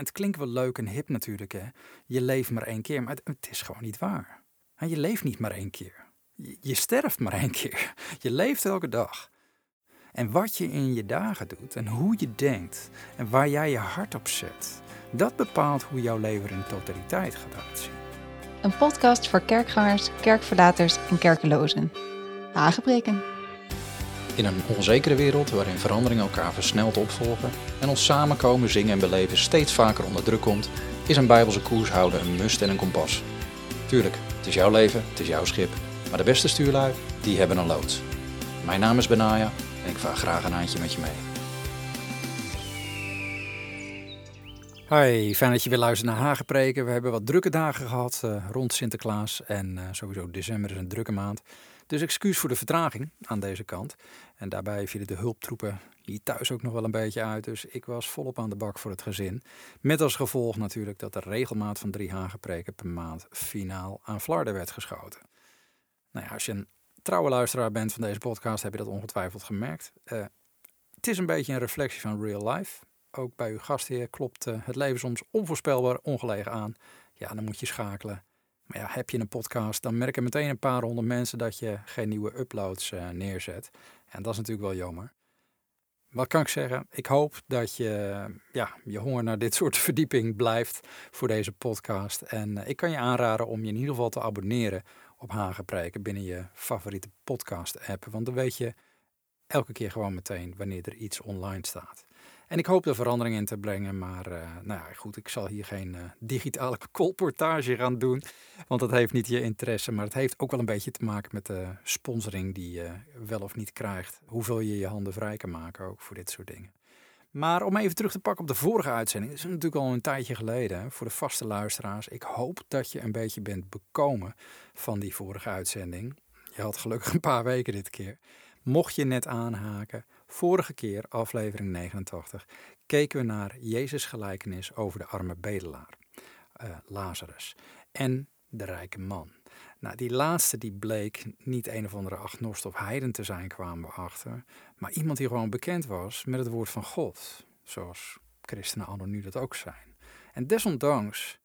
het klinkt wel leuk en hip natuurlijk, hè. Je leeft maar één keer, maar het, is gewoon niet waar. Je leeft niet maar één keer. Je, je sterft maar één keer. Je leeft elke dag. En wat je in je dagen doet en hoe je denkt en waar jij je hart op zet, dat bepaalt hoe jouw leven in totaliteit gaat uitzien. Een podcast voor kerkgangers, kerkverlaters en kerkelozen. Aangebreken. In een onzekere wereld waarin veranderingen elkaar versneld opvolgen en ons samenkomen, zingen en beleven steeds vaker onder druk komt, is een bijbelse koers houden een must en een kompas. Tuurlijk, het is jouw leven, het is jouw schip, maar de beste stuurlui, die hebben een loods. Mijn naam is Benaya en ik vaar graag een handje met je mee. Hoi, fijn dat je weer luistert naar Hagepreken. We hebben wat drukke dagen gehad uh, rond Sinterklaas en uh, sowieso december is een drukke maand. Dus excuus voor de vertraging aan deze kant. En daarbij vielen de hulptroepen hier thuis ook nog wel een beetje uit. Dus ik was volop aan de bak voor het gezin. Met als gevolg natuurlijk dat de regelmaat van drie Hagepreken per maand finaal aan Flarden werd geschoten. Nou ja, als je een trouwe luisteraar bent van deze podcast, heb je dat ongetwijfeld gemerkt. Uh, het is een beetje een reflectie van real life. Ook bij uw gastheer klopt uh, het leven soms onvoorspelbaar ongelegen aan. Ja, dan moet je schakelen. Ja, heb je een podcast, dan merken meteen een paar honderd mensen dat je geen nieuwe uploads uh, neerzet. En dat is natuurlijk wel jammer. Wat kan ik zeggen? Ik hoop dat je ja, je honger naar dit soort verdieping blijft voor deze podcast. En uh, ik kan je aanraden om je in ieder geval te abonneren op Hagenpreken binnen je favoriete podcast app. Want dan weet je elke keer gewoon meteen wanneer er iets online staat. En ik hoop er verandering in te brengen, maar uh, nou ja, goed, ik zal hier geen uh, digitale colportage gaan doen, want dat heeft niet je interesse, maar het heeft ook wel een beetje te maken met de sponsoring die je wel of niet krijgt. Hoeveel je je handen vrij kan maken ook voor dit soort dingen. Maar om even terug te pakken op de vorige uitzending, dat is natuurlijk al een tijdje geleden voor de vaste luisteraars. Ik hoop dat je een beetje bent bekomen van die vorige uitzending. Je had gelukkig een paar weken dit keer. Mocht je net aanhaken, vorige keer, aflevering 89, keken we naar Jezus' gelijkenis over de arme bedelaar, uh, Lazarus, en de rijke man. Nou, die laatste die bleek niet een of andere agnost of heiden te zijn, kwamen we achter, maar iemand die gewoon bekend was met het woord van God, zoals christenen anno nu dat ook zijn. En desondanks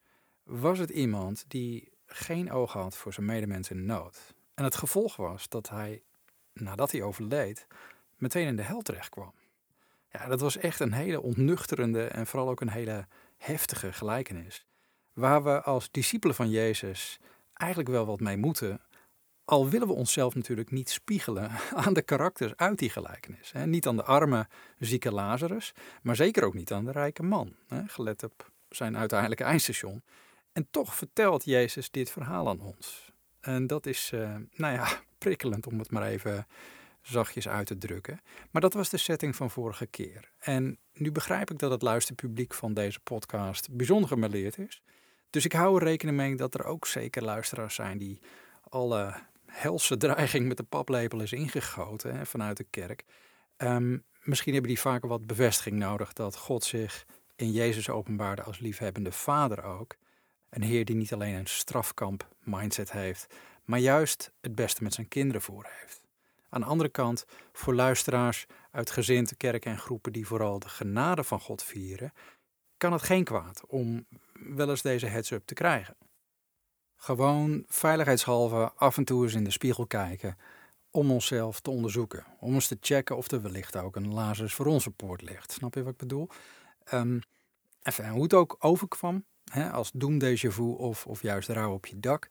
was het iemand die geen oog had voor zijn medemensen in nood. En het gevolg was dat hij nadat hij overleed, meteen in de hel terecht kwam. Ja, dat was echt een hele ontnuchterende en vooral ook een hele heftige gelijkenis. Waar we als discipelen van Jezus eigenlijk wel wat mee moeten. Al willen we onszelf natuurlijk niet spiegelen aan de karakters uit die gelijkenis. Niet aan de arme, zieke Lazarus, maar zeker ook niet aan de rijke man. Gelet op zijn uiteindelijke eindstation. En toch vertelt Jezus dit verhaal aan ons. En dat is, uh, nou ja, prikkelend om het maar even zachtjes uit te drukken. Maar dat was de setting van vorige keer. En nu begrijp ik dat het luisterpubliek van deze podcast bijzonder gemeleerd is. Dus ik hou er rekening mee dat er ook zeker luisteraars zijn die alle helse dreiging met de paplepel is ingegoten hè, vanuit de kerk. Um, misschien hebben die vaker wat bevestiging nodig dat God zich in Jezus openbaarde als liefhebbende vader ook. Een Heer die niet alleen een strafkamp mindset heeft, maar juist het beste met zijn kinderen voor heeft. Aan de andere kant, voor luisteraars uit gezinten, kerken en groepen die vooral de genade van God vieren, kan het geen kwaad om wel eens deze heads-up te krijgen. Gewoon veiligheidshalve af en toe eens in de spiegel kijken om onszelf te onderzoeken. Om eens te checken of er wellicht ook een Lazarus voor onze poort ligt. Snap je wat ik bedoel? Um, even, hoe het ook overkwam, hè, als doem déjà vu of, of juist rouw op je dak.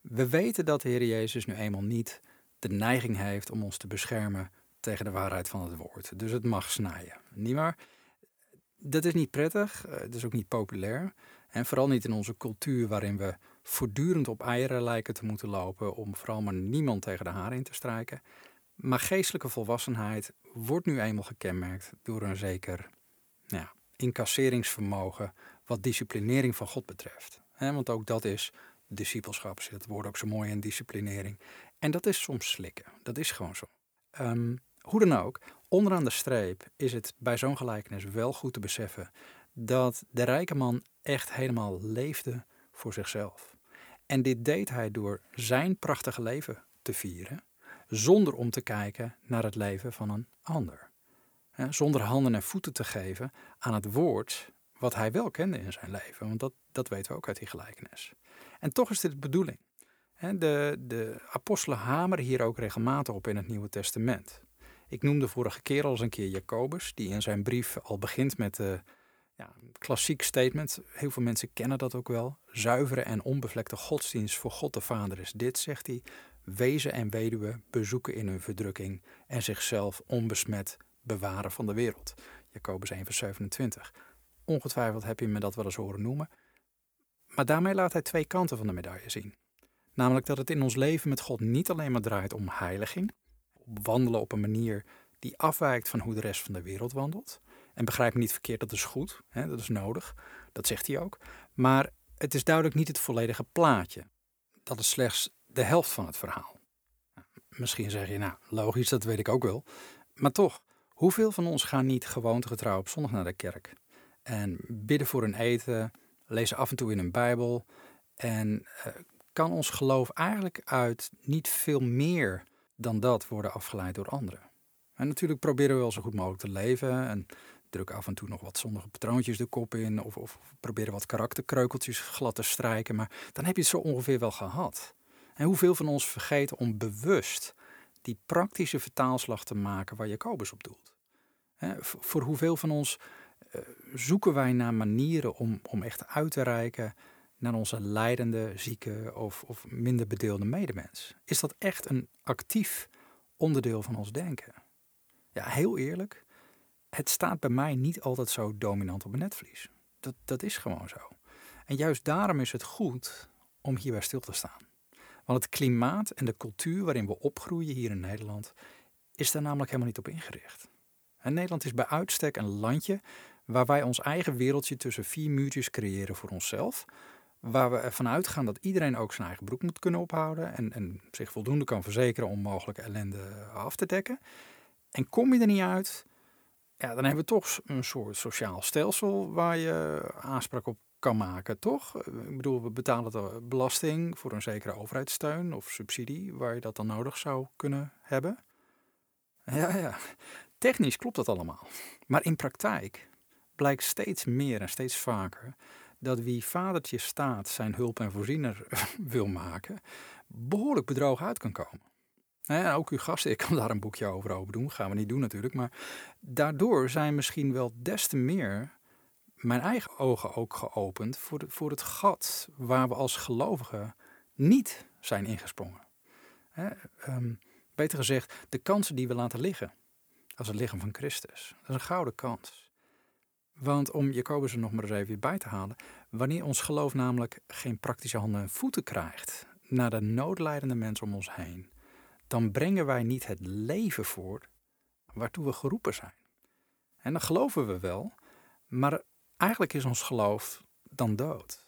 We weten dat de Heer Jezus nu eenmaal niet de neiging heeft om ons te beschermen tegen de waarheid van het woord. Dus het mag snijden. Niet waar? Dat is niet prettig, eh, het is ook niet populair. En vooral niet in onze cultuur waarin we voortdurend op eieren lijken te moeten lopen om vooral maar niemand tegen de haren in te strijken. Maar geestelijke volwassenheid wordt nu eenmaal gekenmerkt door een zeker ja, incasseringsvermogen wat disciplinering van God betreft. want ook dat is discipelschap zit het woord ook zo mooi in disciplinering. En dat is soms slikken. Dat is gewoon zo. Um, hoe dan ook, onderaan de streep is het bij zo'n gelijkenis wel goed te beseffen dat de rijke man echt helemaal leefde voor zichzelf. En dit deed hij door zijn prachtige leven te vieren, zonder om te kijken naar het leven van een ander. Zonder handen en voeten te geven aan het woord wat hij wel kende in zijn leven. Want dat, dat weten we ook uit die gelijkenis. En toch is dit de bedoeling. De, de apostelen hameren hier ook regelmatig op in het Nieuwe Testament. Ik noemde vorige keer al eens een keer Jacobus, die in zijn brief al begint met de ja, klassiek statement. Heel veel mensen kennen dat ook wel. Zuivere en onbevlekte godsdienst voor God de Vader is dit, zegt hij. Wezen en weduwen bezoeken in hun verdrukking en zichzelf onbesmet bewaren van de wereld. Jacobus 1 vers 27. Ongetwijfeld heb je me dat wel eens horen noemen. Maar daarmee laat hij twee kanten van de medaille zien. Namelijk dat het in ons leven met God niet alleen maar draait om heiliging, wandelen op een manier die afwijkt van hoe de rest van de wereld wandelt. En begrijp me niet verkeerd, dat is goed, hè, dat is nodig, dat zegt hij ook. Maar het is duidelijk niet het volledige plaatje. Dat is slechts de helft van het verhaal. Misschien zeg je, nou, logisch, dat weet ik ook wel. Maar toch, hoeveel van ons gaan niet gewoontegetrouw op zondag naar de kerk? En bidden voor een eten, lezen af en toe in een Bijbel. En uh, kan ons geloof eigenlijk uit niet veel meer dan dat worden afgeleid door anderen. En natuurlijk proberen we wel zo goed mogelijk te leven en drukken af en toe nog wat zondige patroontjes de kop in of, of proberen wat karakterkreukeltjes glad te strijken, maar dan heb je het zo ongeveer wel gehad. En hoeveel van ons vergeten om bewust die praktische vertaalslag te maken waar Jacobus op doelt? voor hoeveel van ons eh, zoeken wij naar manieren om, om echt uit te reiken naar onze leidende, zieke of, of minder bedeelde medemens? Is dat echt een actief onderdeel van ons denken? Ja, heel eerlijk, het staat bij mij niet altijd zo dominant op een netvlies. Dat, dat is gewoon zo. En juist daarom is het goed om hierbij stil te staan. Want het klimaat en de cultuur waarin we opgroeien hier in Nederland is daar namelijk helemaal niet op ingericht. En Nederland is bij uitstek een landje waar wij ons eigen wereldje tussen vier muurtjes creëren voor onszelf, waar we ervan uitgaan dat iedereen ook zijn eigen broek moet kunnen ophouden en, en zich voldoende kan verzekeren om mogelijke ellende af te dekken. En kom je er niet uit, ja, dan hebben we toch een soort sociaal stelsel waar je aanspraak op kan maken, toch? Ik bedoel, we betalen de belasting voor een zekere overheidssteun of subsidie waar je dat dan nodig zou kunnen hebben. Ja, ja, technisch klopt dat allemaal. Maar in praktijk blijkt steeds meer en steeds vaker dat wie vadertje staat zijn hulp en voorziener wil maken, behoorlijk bedrogen uit kan komen. Ja, ook uw gasten, ik kan daar een boekje over over doen, gaan we niet doen natuurlijk. Maar daardoor zijn misschien wel des te meer mijn eigen ogen ook geopend voor, voor het gat waar we als gelovigen niet zijn ingesprongen. Ehm, beter gezegd, de kansen die we laten liggen als het lichaam van Christus. Dat is een gouden kans. Want om Jacobus er nog maar eens even bij te halen, wanneer ons geloof namelijk geen praktische handen en voeten krijgt naar de noodlijdende mensen om ons heen, dan brengen wij niet het leven voort waartoe we geroepen zijn. En dan geloven we wel, maar eigenlijk is ons geloof dan dood.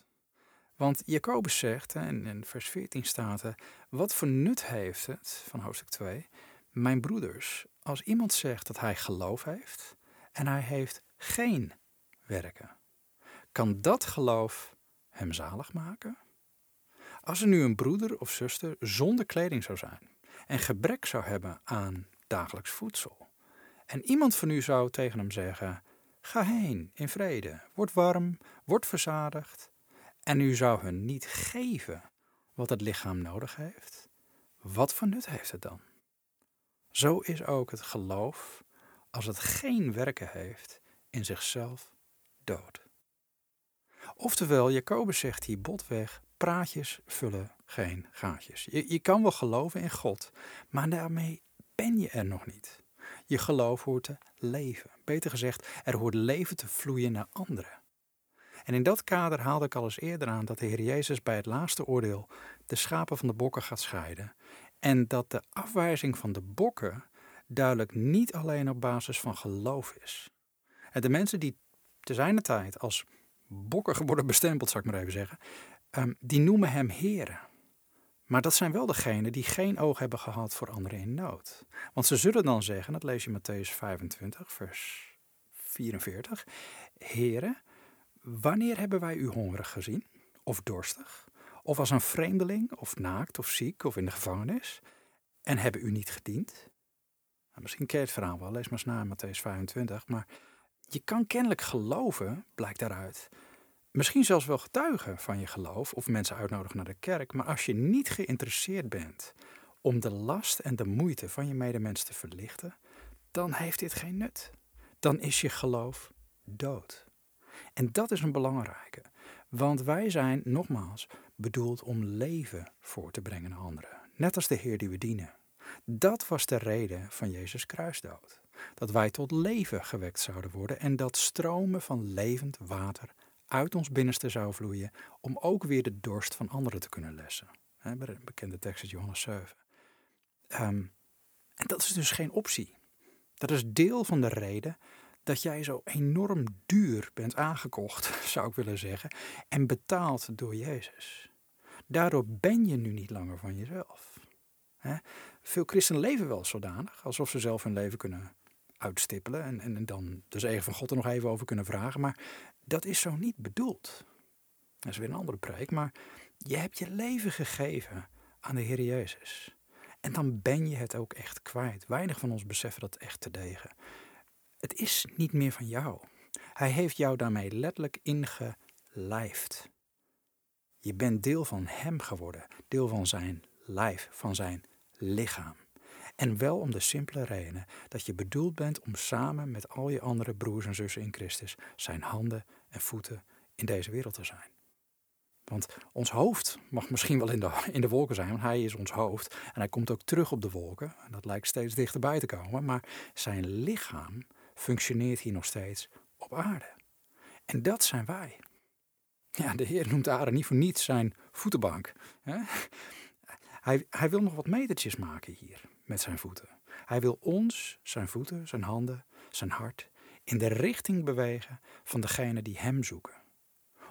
Want Jacobus zegt, en in vers 14 staat er, wat voor nut heeft het, van hoofdstuk 2, mijn broeders, als iemand zegt dat hij geloof heeft en hij heeft geen werken. Kan dat geloof hem zalig maken? Als er nu een broeder of zuster zonder kleding zou zijn en gebrek zou hebben aan dagelijks voedsel, en iemand van u zou tegen hem zeggen: Ga heen in vrede, word warm, word verzadigd, en u zou hun niet geven wat het lichaam nodig heeft, wat voor nut heeft het dan? Zo is ook het geloof, als het geen werken heeft, in zichzelf dood. Oftewel, Jacobus zegt hier botweg, praatjes vullen geen gaatjes. Je, je kan wel geloven in God, maar daarmee ben je er nog niet. Je geloof hoort te leven. Beter gezegd, er hoort leven te vloeien naar anderen. En in dat kader haalde ik al eens eerder aan dat de Heer Jezus bij het laatste oordeel de schapen van de bokken gaat scheiden. En dat de afwijzing van de bokken duidelijk niet alleen op basis van geloof is. De mensen die te zijner tijd als bokken worden bestempeld, zou ik maar even zeggen, um, die noemen hem heren. Maar dat zijn wel degenen die geen oog hebben gehad voor anderen in nood. Want ze zullen dan zeggen, dat lees je Matthäus 25, vers 44, Heren, wanneer hebben wij u hongerig gezien? Of dorstig? Of als een vreemdeling? Of naakt? Of ziek? Of in de gevangenis? En hebben u niet gediend? Nou, misschien ken je het verhaal wel, lees maar eens na Matthäus 25. Maar je kan kennelijk geloven, blijkt daaruit. Misschien zelfs wel getuigen van je geloof of mensen uitnodigen naar de kerk. Maar als je niet geïnteresseerd bent om de last en de moeite van je medemens te verlichten, dan heeft dit geen nut. Dan is je geloof dood. En dat is een belangrijke. Want wij zijn, nogmaals, bedoeld om leven voor te brengen aan anderen. Net als de Heer die we dienen. Dat was de reden van Jezus kruisdood. Dat wij tot leven gewekt zouden worden en dat stromen van levend water uit ons binnenste zou vloeien om ook weer de dorst van anderen te kunnen lessen. He, bekende tekst uit Johannes 7. Ehm, en dat is dus geen optie. Dat is deel van de reden dat jij zo enorm duur bent aangekocht, zou ik willen zeggen, en betaald door Jezus. Daardoor ben je nu niet langer van jezelf. Veel christenen leven wel zodanig, alsof ze zelf hun leven kunnen uitstippelen en, en, dan de zegen van God er nog even over kunnen vragen. Maar dat is zo niet bedoeld. Dat is weer een andere preek, maar je hebt je leven gegeven aan de Heer Jezus. En dan ben je het ook echt kwijt. Weinig van ons beseffen dat echt te degen. Het is niet meer van jou. Hij heeft jou daarmee letterlijk ingelijfd. Je bent deel van Hem geworden, deel van Zijn lijf, van Zijn lichaam. En wel om de simpele reden dat je bedoeld bent om samen met al je andere broers en zussen in Christus Zijn handen en voeten in deze wereld te zijn. Want ons hoofd mag misschien wel in de, in de wolken zijn, want hij is ons hoofd. En hij komt ook terug op de wolken. En dat lijkt steeds dichterbij te komen. Maar zijn lichaam functioneert hier nog steeds op aarde. En dat zijn wij. Ja, de Heer noemt aarde niet voor niets zijn voetenbank. Hij, hij wil nog wat metertjes maken hier met zijn voeten. Hij wil ons, zijn voeten, zijn handen, zijn hart, in de richting bewegen van degene die hem zoeken.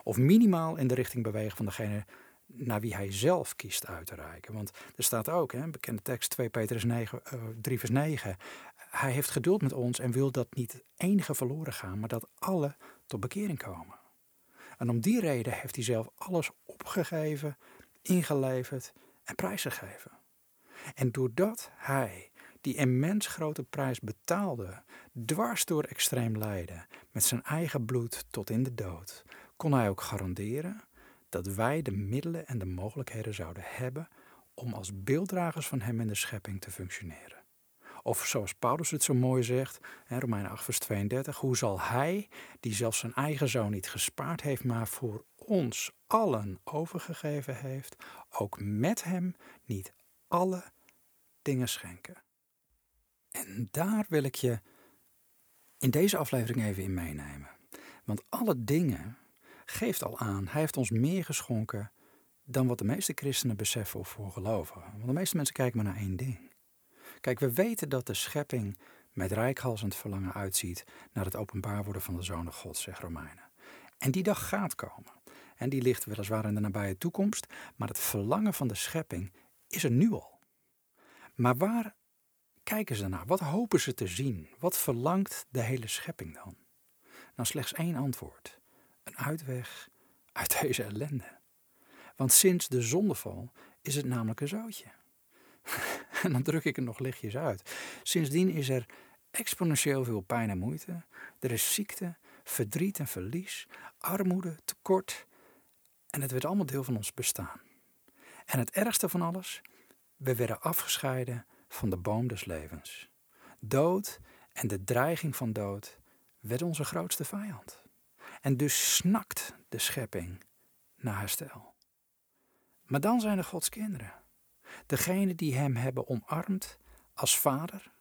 Of minimaal in de richting bewegen van degene naar wie hij zelf kiest uit te reiken. Want er staat ook, hè, bekende tekst 2 Petrus 9, uh, 3 vers 9. Hij heeft geduld met ons en wil dat niet enige verloren gaan, maar dat alle tot bekering komen. En om die reden heeft hij zelf alles opgegeven, ingeleverd en prijsgegeven. En doordat hij die immens grote prijs betaalde, dwars door extreem lijden, met zijn eigen bloed tot in de dood, kon hij ook garanderen dat wij de middelen en de mogelijkheden zouden hebben om als beelddragers van Hem in de schepping te functioneren. Of zoals Paulus het zo mooi zegt, Romeinen 8 vers 32, hoe zal Hij, die zelfs zijn eigen zoon niet gespaard heeft, maar voor ons allen overgegeven heeft, ook met Hem niet alle dingen schenken. En daar wil ik je in deze aflevering even in meenemen. Want alle dingen geeft al aan, hij heeft ons meer geschonken dan wat de meeste christenen beseffen of voor geloven. Want de meeste mensen kijken maar naar één ding. Kijk, we weten dat de schepping met rijkhalsend verlangen uitziet naar het openbaar worden van de Zoon God, zegt Romeinen. En die dag gaat komen. En die ligt weliswaar in de nabije toekomst, maar het verlangen van de schepping is er nu al. Maar waar kijken ze naar? Wat hopen ze te zien? Wat verlangt de hele schepping dan? Nou, slechts één antwoord. Een uitweg uit deze ellende. Want sinds de zondeval is het namelijk een zootje. en dan druk ik er nog lichtjes uit. Sindsdien is er exponentieel veel pijn en moeite. Er is ziekte, verdriet en verlies, armoede, tekort. En het werd allemaal deel van ons bestaan. En het ergste van alles, we werden afgescheiden van de boom des levens. Dood en de dreiging van dood werd onze grootste vijand. En dus snakt de schepping naar herstel. Maar dan zijn er Gods kinderen. Degene die hem hebben omarmd als vader,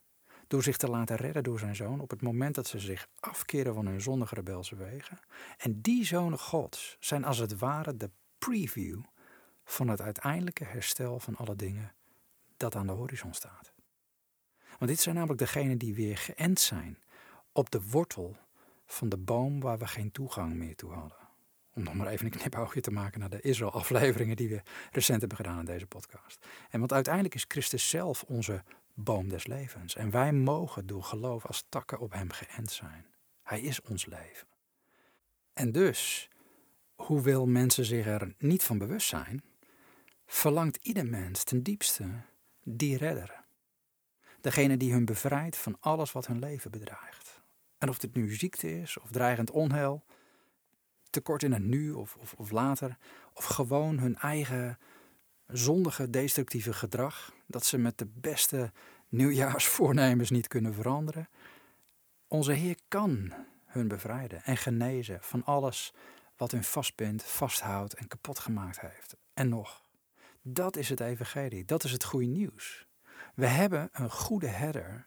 door zich te laten redden door zijn zoon op het moment dat ze zich afkeren van hun zondige rebelse wegen. En die zonen Gods zijn als het ware de preview van het uiteindelijke herstel van alle dingen dat aan de horizon staat. Want dit zijn namelijk degenen die weer geënt zijn op de wortel van de boom waar we geen toegang meer toe hadden. Om nog maar even een knipoogje te maken naar de Israël-afleveringen die we recent hebben gedaan in deze podcast. En want uiteindelijk is Christus zelf onze boom des levens. En wij mogen door geloof als takken op Hem geënt zijn. Hij is ons leven. En dus, hoewel mensen zich er niet van bewust zijn, verlangt ieder mens ten diepste die redder. Degene die hun bevrijdt van alles wat hun leven bedreigt. En of dit nu ziekte is of dreigend onheil, tekort in het nu of, of, of later, of gewoon hun eigen zondige, destructieve gedrag, dat ze met de beste nieuwjaarsvoornemens niet kunnen veranderen. Onze Heer kan hun bevrijden en genezen van alles wat hun vastbindt, vasthoudt en kapot gemaakt heeft. En nog, dat is het evangelie, dat is het goede nieuws. We hebben een goede herder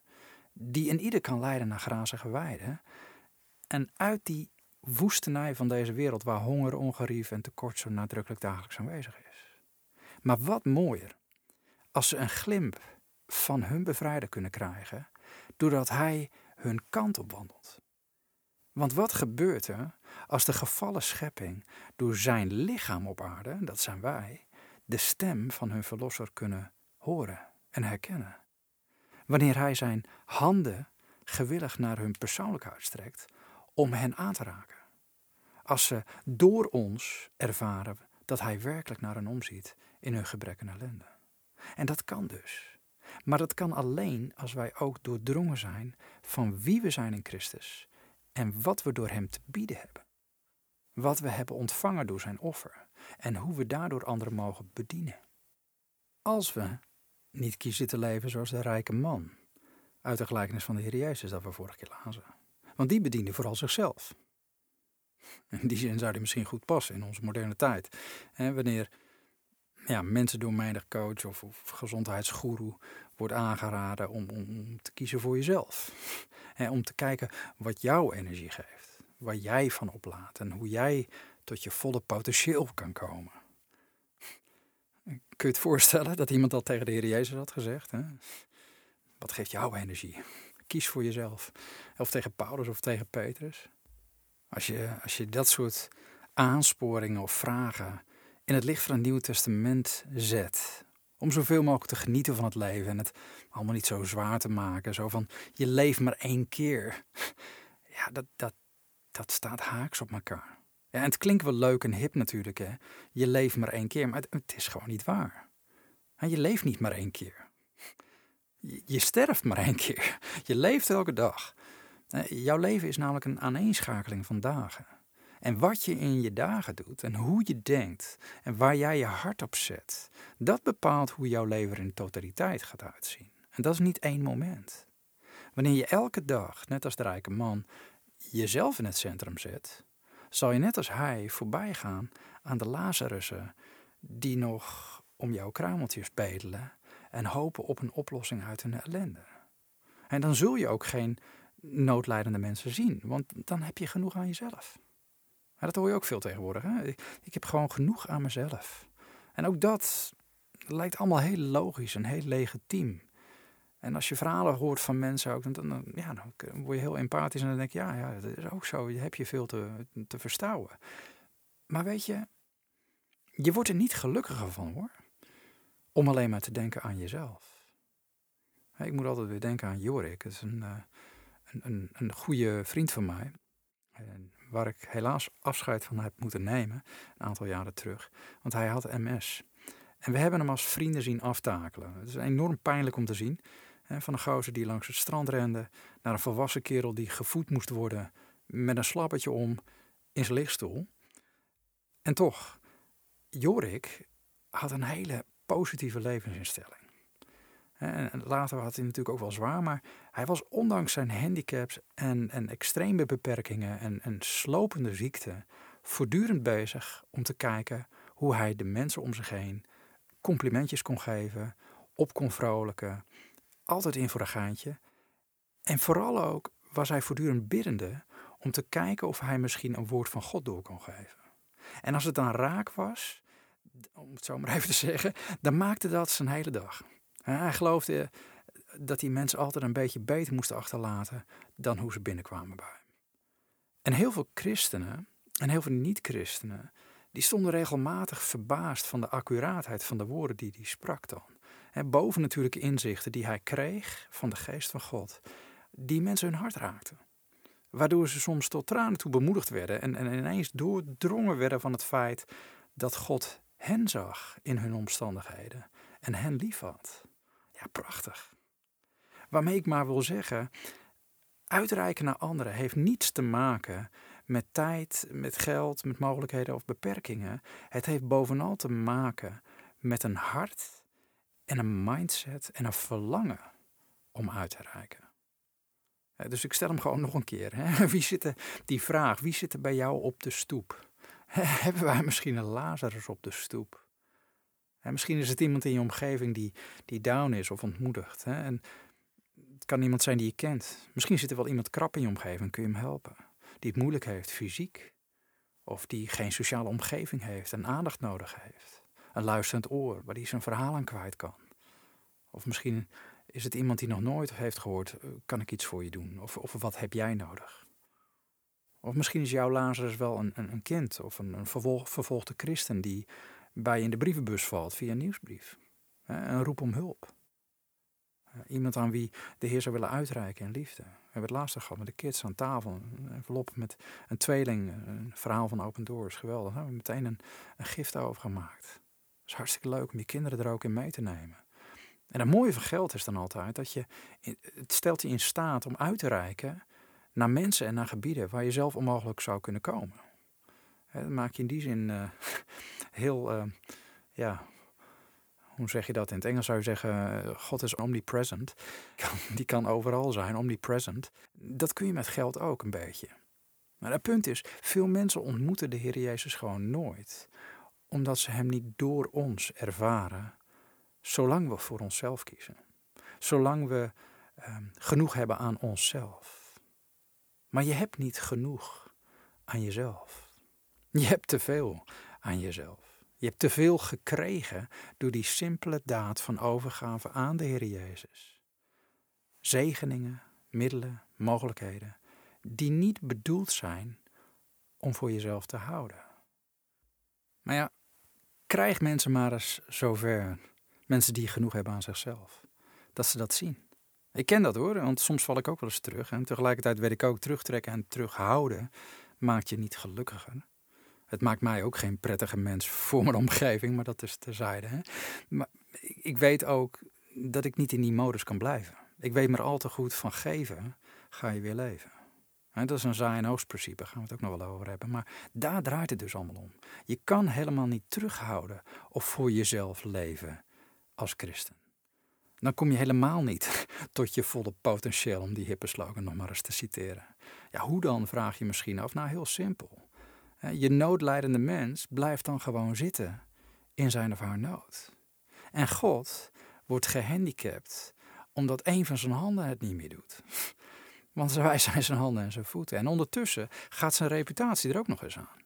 die in ieder kan leiden naar grazige weiden. En uit die woestenij van deze wereld waar honger, ongerief en tekort zo nadrukkelijk dagelijks aanwezig is. Maar wat mooier als ze een glimp van hun bevrijder kunnen krijgen doordat hij hun kant op wandelt. Want wat gebeurt er als de gevallen schepping door zijn lichaam op aarde, dat zijn wij, de stem van hun verlosser kunnen horen en herkennen? Wanneer hij zijn handen gewillig naar hun persoonlijk uitstrekt om hen aan te raken. Als ze door ons ervaren dat hij werkelijk naar hen omziet in hun gebrek en ellende. En dat kan dus. Maar dat kan alleen als wij ook doordrongen zijn van wie we zijn in Christus en wat we door Hem te bieden hebben. Wat we hebben ontvangen door Zijn offer en hoe we daardoor anderen mogen bedienen. Als we niet kiezen te leven zoals de rijke man uit de gelijkenis van de Heer Jezus dat we vorige keer lazen. Want die bediende vooral zichzelf. In die zin zou die misschien goed passen in onze moderne tijd. Wanneer ja, mensen door menig coach of, of gezondheidsgoeroe wordt aangeraden om, om, om, te kiezen voor jezelf. Om te kijken wat jouw energie geeft. Waar jij van oplaat en hoe jij tot je volle potentieel kan komen. Kun je het voorstellen dat iemand dat tegen de Heer Jezus had gezegd? Hè? Wat geeft jouw energie? Kies voor jezelf. Of tegen Paulus of tegen Petrus. Als je, als je dat soort aansporingen of vragen in het licht van het Nieuwe Testament zet. Om zoveel mogelijk te genieten van het leven en het allemaal niet zo zwaar te maken. Zo van, je leeft maar één keer. Ja, dat, dat, dat staat haaks op elkaar. En het klinkt wel leuk en hip natuurlijk, hè. Je leeft maar één keer, maar het, is gewoon niet waar. je leeft niet maar één keer. Je, je sterft maar één keer. Je leeft elke dag. Jouw leven is namelijk een aaneenschakeling van dagen. En wat je in je dagen doet en hoe je denkt en waar jij je hart op zet, dat bepaalt hoe jouw leven in totaliteit gaat uitzien. En dat is niet één moment. Wanneer je elke dag, net als de rijke man, jezelf in het centrum zet, zal je net als hij voorbij gaan aan de Lazarussen die nog om jouw kruimeltjes bedelen en hopen op een oplossing uit hun ellende. En dan zul je ook geen noodlijdende mensen zien, want dan heb je genoeg aan jezelf. Dat hoor je ook veel tegenwoordig. Hè? Ik heb gewoon genoeg aan mezelf. En ook dat lijkt allemaal heel logisch en heel legitiem. En als je verhalen hoort van mensen ook, dan, dan, ja, dan word je heel empathisch en dan denk je, ja, ja, dat is ook zo. Je heb je veel te, te verstouwen. Maar weet je, je wordt er niet gelukkiger van hoor. Om alleen maar te denken aan jezelf. Ik moet altijd weer denken aan Jorik. Dat is een, eh, een, een, een goede vriend van mij. Waar ik helaas afscheid van heb moeten nemen, een aantal jaren terug. Want hij had MS. En we hebben hem als vrienden zien aftakelen. Het is enorm pijnlijk om te zien. Van een gozer die langs het strand rende, naar een volwassen kerel die gevoed moest worden met een slappertje om in zijn lichtstoel. En toch, Jorik had een hele positieve levensinstelling. En later had hij natuurlijk ook wel zwaar, maar hij was ondanks zijn handicaps en, en extreme beperkingen en, en slopende ziekte voortdurend bezig om te kijken hoe hij de mensen om zich heen complimentjes kon geven, op kon vrolijken, altijd in voor een gaantje. En vooral ook was hij voortdurend biddende om te kijken of hij misschien een woord van God door kon geven. En als het dan raak was, om het zo maar even te zeggen, dan maakte dat zijn hele dag. Hij geloofde dat die mensen altijd een beetje beter moesten achterlaten dan hoe ze binnenkwamen bij hem. En heel veel christenen en heel veel niet-christenen, die stonden regelmatig verbaasd van de accuraatheid van de woorden die hij sprak dan. En boven natuurlijke inzichten die hij kreeg van de geest van God, die mensen hun hart raakten. Waardoor ze soms tot tranen toe bemoedigd werden en, en ineens doordrongen werden van het feit dat God hen zag in hun omstandigheden en hen lief had. Ja, prachtig. Waarmee ik maar wil zeggen, Uitreiken naar anderen heeft niets te maken met tijd, met geld, met mogelijkheden of beperkingen. Het heeft bovenal te maken met een hart en een mindset en een verlangen om uit te reiken. Dus ik stel hem gewoon nog een keer. Hè? Wie zit die vraag, wie zit er bij jou op de stoep? Hebben wij misschien een Lazarus op de stoep? Misschien is het iemand in je omgeving die, die down is of ontmoedigd. En het kan iemand zijn die je kent. Misschien zit er wel iemand krap in je omgeving, kun je hem helpen. Die het moeilijk heeft, fysiek. Of die geen sociale omgeving heeft en aandacht nodig heeft. Een luisterend oor, waar hij zijn verhaal aan kwijt kan. Of misschien is het iemand die nog nooit heeft gehoord, eh, kan ik iets voor je doen? Of, of wat heb jij nodig? Of misschien is jouw Lazarus wel een, een, kind of een, een vervolgde christen die bij je in de brievenbus valt via een nieuwsbrief. Een roep om hulp. Iemand aan wie de Heer zou willen uitreiken in liefde. We hebben het laatste gehad met de kids aan tafel. Een envelop met een tweeling. Een verhaal van Open Doors. Geweldig. Daar hebben we meteen een, een gift over gemaakt. Is hartstikke leuk om je kinderen er ook in mee te nemen. En het mooie van geld is dan altijd dat je, het stelt je in staat om uit te reiken naar mensen en naar gebieden waar je zelf onmogelijk zou kunnen komen. Dat maak je in die zin uh, heel, uh, ja, hoe zeg je dat? In het Engels zou je zeggen, eh, God is omnipresent. Die kan overal zijn, omnipresent. Dat kun je met geld ook een beetje. Maar het punt is, veel mensen ontmoeten de Heer Jezus gewoon nooit. Omdat ze Hem niet door ons ervaren, zolang we voor onszelf kiezen. Zolang we ehm, genoeg hebben aan onszelf. Maar je hebt niet genoeg aan jezelf. Je hebt te veel aan jezelf. Je hebt te veel gekregen door die simpele daad van overgave aan de Heer Jezus. Zegeningen, middelen, mogelijkheden, die niet bedoeld zijn om voor jezelf te houden. Maar ja, krijg mensen maar eens zover, mensen die genoeg hebben aan zichzelf, dat ze dat zien. Ik ken dat hoor, want soms val ik ook wel eens terug. En tegelijkertijd weet ik ook terugtrekken en terughouden maakt je niet gelukkiger. Het maakt mij ook geen prettige mens voor mijn omgeving, maar dat is terzijde. Hè? Maar ik weet ook dat ik niet in die modus kan blijven. Ik weet maar al te goed van geven ga je weer leven. Dat is een zaai- en oogstprincipe, daar gaan we het ook nog wel over hebben. Maar daar draait het dus allemaal om. Je kan helemaal niet terughouden of voor jezelf leven als christen. Dan kom je helemaal niet tot je volle potentieel, om die hippe slogan nog maar eens te citeren. Ja, hoe dan, vraag je misschien af. Nou, heel simpel. Je noodlijdende mens blijft dan gewoon zitten in zijn of haar nood. En God wordt gehandicapt omdat een van zijn handen het niet meer doet. Want wij zijn zijn handen en zijn voeten. En ondertussen gaat zijn reputatie er ook nog eens aan.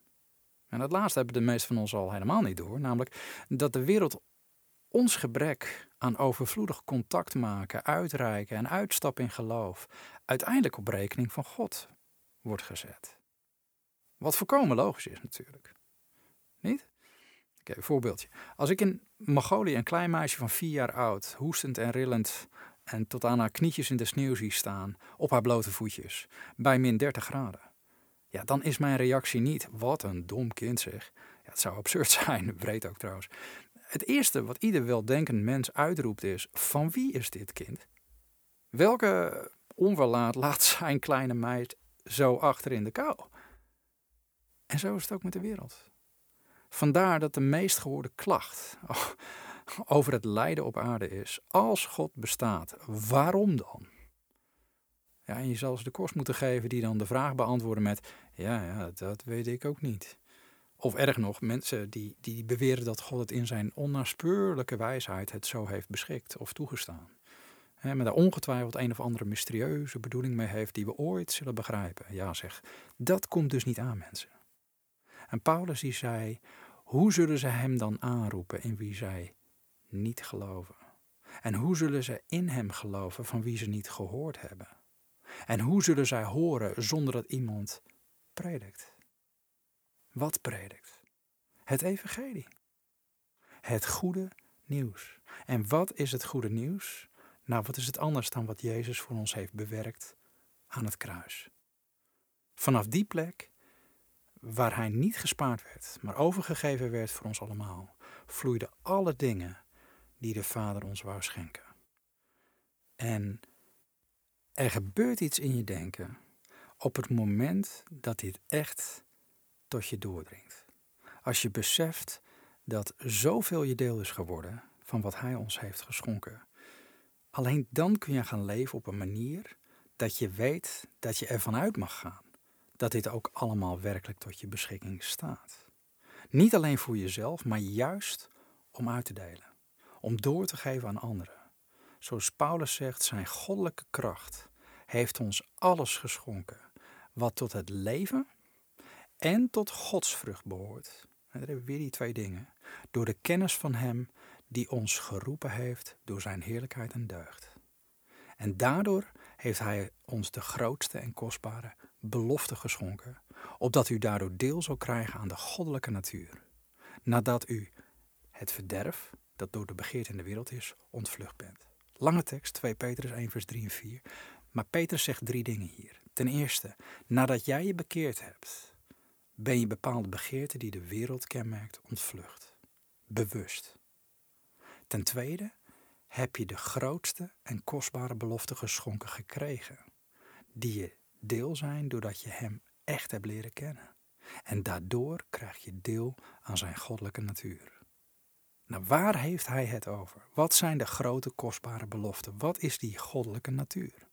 En dat laatste hebben de meesten van ons al helemaal niet door. Namelijk dat de wereld ons gebrek aan overvloedig contact maken, uitreiken en uitstappen in geloof uiteindelijk op rekening van God wordt gezet. Wat voorkomen logisch is natuurlijk. Niet? Oké, een voorbeeldje. Als ik in Mongolië een klein meisje van vier jaar oud, hoestend en rillend en tot aan haar knietjes in de sneeuw zie staan, op haar blote voetjes, bij min 30 graden. Ja, dan is mijn reactie niet, wat een dom kind zeg. Ja, het zou absurd zijn, breed ook trouwens. Het eerste wat ieder weldenkend mens uitroept is, van wie is dit kind? Welke onverlaat laat zijn kleine meid zo achter in de kou? En zo is het ook met de wereld. Vandaar dat de meest gehoorde klacht over het lijden op aarde is: als God bestaat, waarom dan? Ja, en je zal ze de kost moeten geven die dan de vraag beantwoorden met: ja, ja, dat weet ik ook niet. Of erg nog, mensen die, die beweren dat God het in zijn onnaspeurlijke wijsheid het zo heeft beschikt of toegestaan. He, maar daar ongetwijfeld een of andere mysterieuze bedoeling mee heeft die we ooit zullen begrijpen. Ja, zeg, dat komt dus niet aan, mensen. En Paulus die zei, hoe zullen ze hem dan aanroepen in wie zij niet geloven? En hoe zullen ze in hem geloven van wie ze niet gehoord hebben? En hoe zullen zij horen zonder dat iemand predikt? Wat predikt? Het evangelie. Het goede nieuws. En wat is het goede nieuws? Nou, wat is het anders dan wat Jezus voor ons heeft bewerkt aan het kruis? Vanaf die plek waar hij niet gespaard werd, maar overgegeven werd voor ons allemaal, vloeiden alle dingen die de Vader ons wou schenken. En Er gebeurt iets in je denken op het moment dat dit echt tot je doordringt. Als je beseft dat zoveel je deel is geworden van wat Hij ons heeft geschonken. Alleen dan kun je gaan leven op een manier dat je weet dat je ervan uit mag gaan dat dit ook allemaal werkelijk tot je beschikking staat. Niet alleen voor jezelf, maar juist om uit te delen, om door te geven aan anderen. Zoals Paulus zegt, zijn goddelijke kracht heeft ons alles geschonken wat tot het leven en tot godsvrucht behoort. En daar hebben we weer die twee dingen. Door de kennis van Hem die ons geroepen heeft door Zijn heerlijkheid en deugd. En daardoor heeft Hij ons de grootste en kostbare belofte geschonken, opdat u daardoor deel zal krijgen aan de goddelijke natuur, nadat u het verderf, dat door de begeerte in de wereld is, ontvlucht bent. Lange tekst, 2 Petrus 1 vers 3 en 4. Maar Petrus zegt drie dingen hier. Ten eerste, nadat jij je bekeerd hebt, ben je bepaalde begeerten die de wereld kenmerkt ontvlucht. Bewust. Ten tweede, heb je de grootste en kostbare belofte geschonken gekregen, die je deel zijn doordat je Hem echt hebt leren kennen. En daardoor krijg je deel aan Zijn goddelijke natuur. Nou, waar heeft Hij het over? Wat zijn de grote kostbare beloften? Wat is die goddelijke natuur?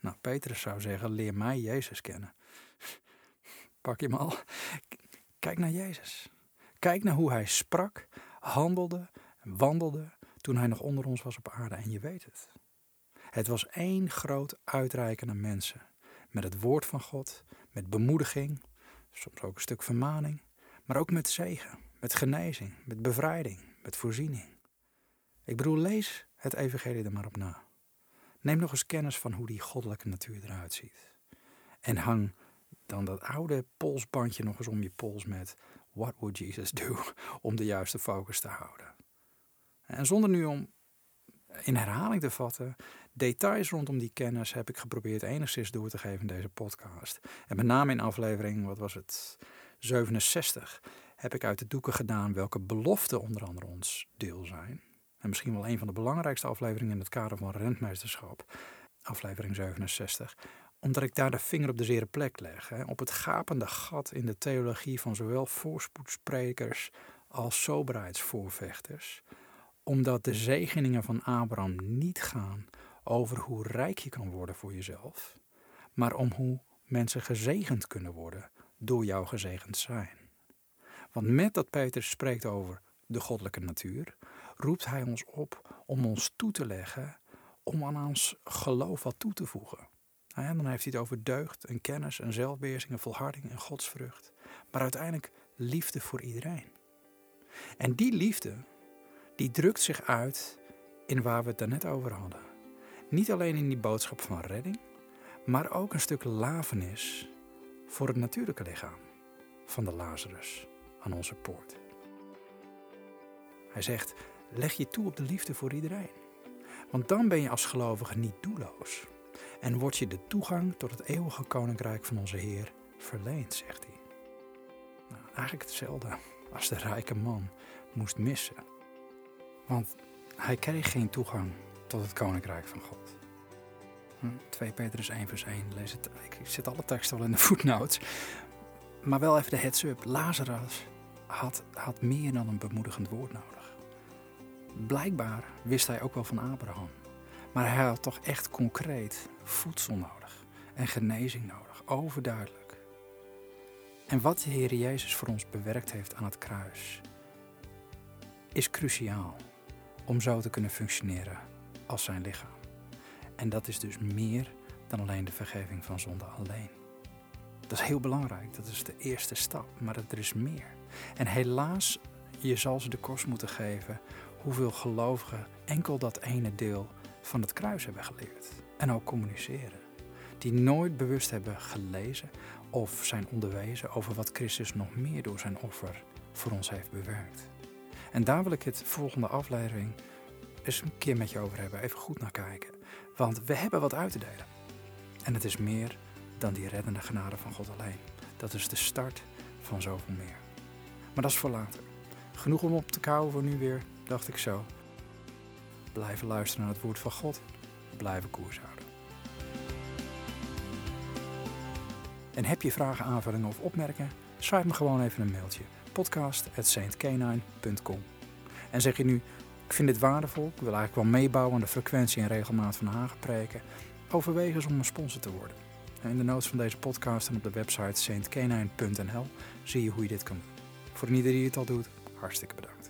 Nou, Petrus zou zeggen: leer mij Jezus kennen. Pak je hem al? Kijk naar Jezus. Kijk naar hoe hij sprak, handelde, wandelde toen hij nog onder ons was op aarde. En je weet het. Het was één groot uitreiken aan mensen. Met het woord van God, met bemoediging, soms ook een stuk vermaning, maar ook met zegen, met genezing, met bevrijding, met voorziening. Ik bedoel, lees het evangelie er maar op na. Neem nog eens kennis van hoe die goddelijke natuur eruit ziet. En hang dan dat oude polsbandje nog eens om je pols met What would Jesus do? Om de juiste focus te houden. En zonder nu om in herhaling te vatten, details rondom die kennis heb ik geprobeerd enigszins door te geven in deze podcast. En met name in aflevering, wat was het, 67, heb ik uit de doeken gedaan welke beloften onder andere ons deel zijn. En misschien wel een van de belangrijkste afleveringen in het kader van rentmeesterschap, aflevering 67 omdat ik daar de vinger op de zere plek leg. Hè, op het gapende gat in de theologie van zowel voorspoedsprekers als soberheidsvoorvechters. Omdat de zegeningen van Abraham niet gaan over hoe rijk je kan worden voor jezelf, maar om hoe mensen gezegend kunnen worden door jouw gezegend zijn. Want met dat Peter spreekt over de goddelijke natuur, roept hij ons op om ons toe te leggen om aan ons geloof wat toe te voegen. Dan heeft hij het over deugd en kennis en zelfbeheersing en volharding en godsvrucht. Maar uiteindelijk liefde voor iedereen. En die liefde, die drukt zich uit in waar we het daarnet over hadden. Niet alleen in die boodschap van redding, maar ook een stuk lafenis voor het natuurlijke lichaam van de Lazarus aan onze poort. Hij zegt, leg je toe op de liefde voor iedereen. Want dan ben je als gelovige niet doelloos en wordt je de toegang tot het eeuwige koninkrijk van onze Heer verleend, zegt hij. Nou, eigenlijk hetzelfde als de rijke man moest missen. Want hij kreeg geen toegang tot het koninkrijk van God. 2 hm, Petrus 1 vers 1, lees het. Ik zet alle teksten wel in de footnotes. Maar wel even de heads-up. Lazarus had, had meer dan een bemoedigend woord nodig. Blijkbaar wist hij ook wel van Abraham. Maar hij had toch echt concreet voedsel nodig en genezing nodig, overduidelijk. En wat de Heer Jezus voor ons bewerkt heeft aan het kruis, is cruciaal om zo te kunnen functioneren als zijn lichaam. En dat is dus meer dan alleen de vergeving van zonde alleen. Dat is heel belangrijk, dat is de eerste stap, maar er is meer. En helaas, je zal ze de kost moeten geven hoeveel gelovigen enkel dat ene deel van het kruis hebben geleerd en ook communiceren. Die nooit bewust hebben gelezen of zijn onderwezen over wat Christus nog meer door zijn offer voor ons heeft bewerkt. En daar wil ik het volgende aflevering eens een keer met je over hebben. Even goed naar kijken. Want we hebben wat uit te delen. En het is meer dan die reddende genade van God alleen. Dat is de start van zoveel meer. Maar dat is voor later. Genoeg om op te kouwen voor nu weer, dacht ik zo. Blijven luisteren naar het woord van God. Blijven koers houden. En heb je vragen, aanvullingen of opmerkingen? Schrijf me gewoon even een mailtje. podcast.saintkenine.com En zeg je nu, ik vind dit waardevol. Ik wil eigenlijk wel meebouwen aan de frequentie en regelmaat van Hagenpreken. Overweeg eens om een sponsor te worden. In de notes van deze podcast en op de website saintkenine.nl zie je hoe je dit kan doen. Voor iedereen die het al doet, hartstikke bedankt.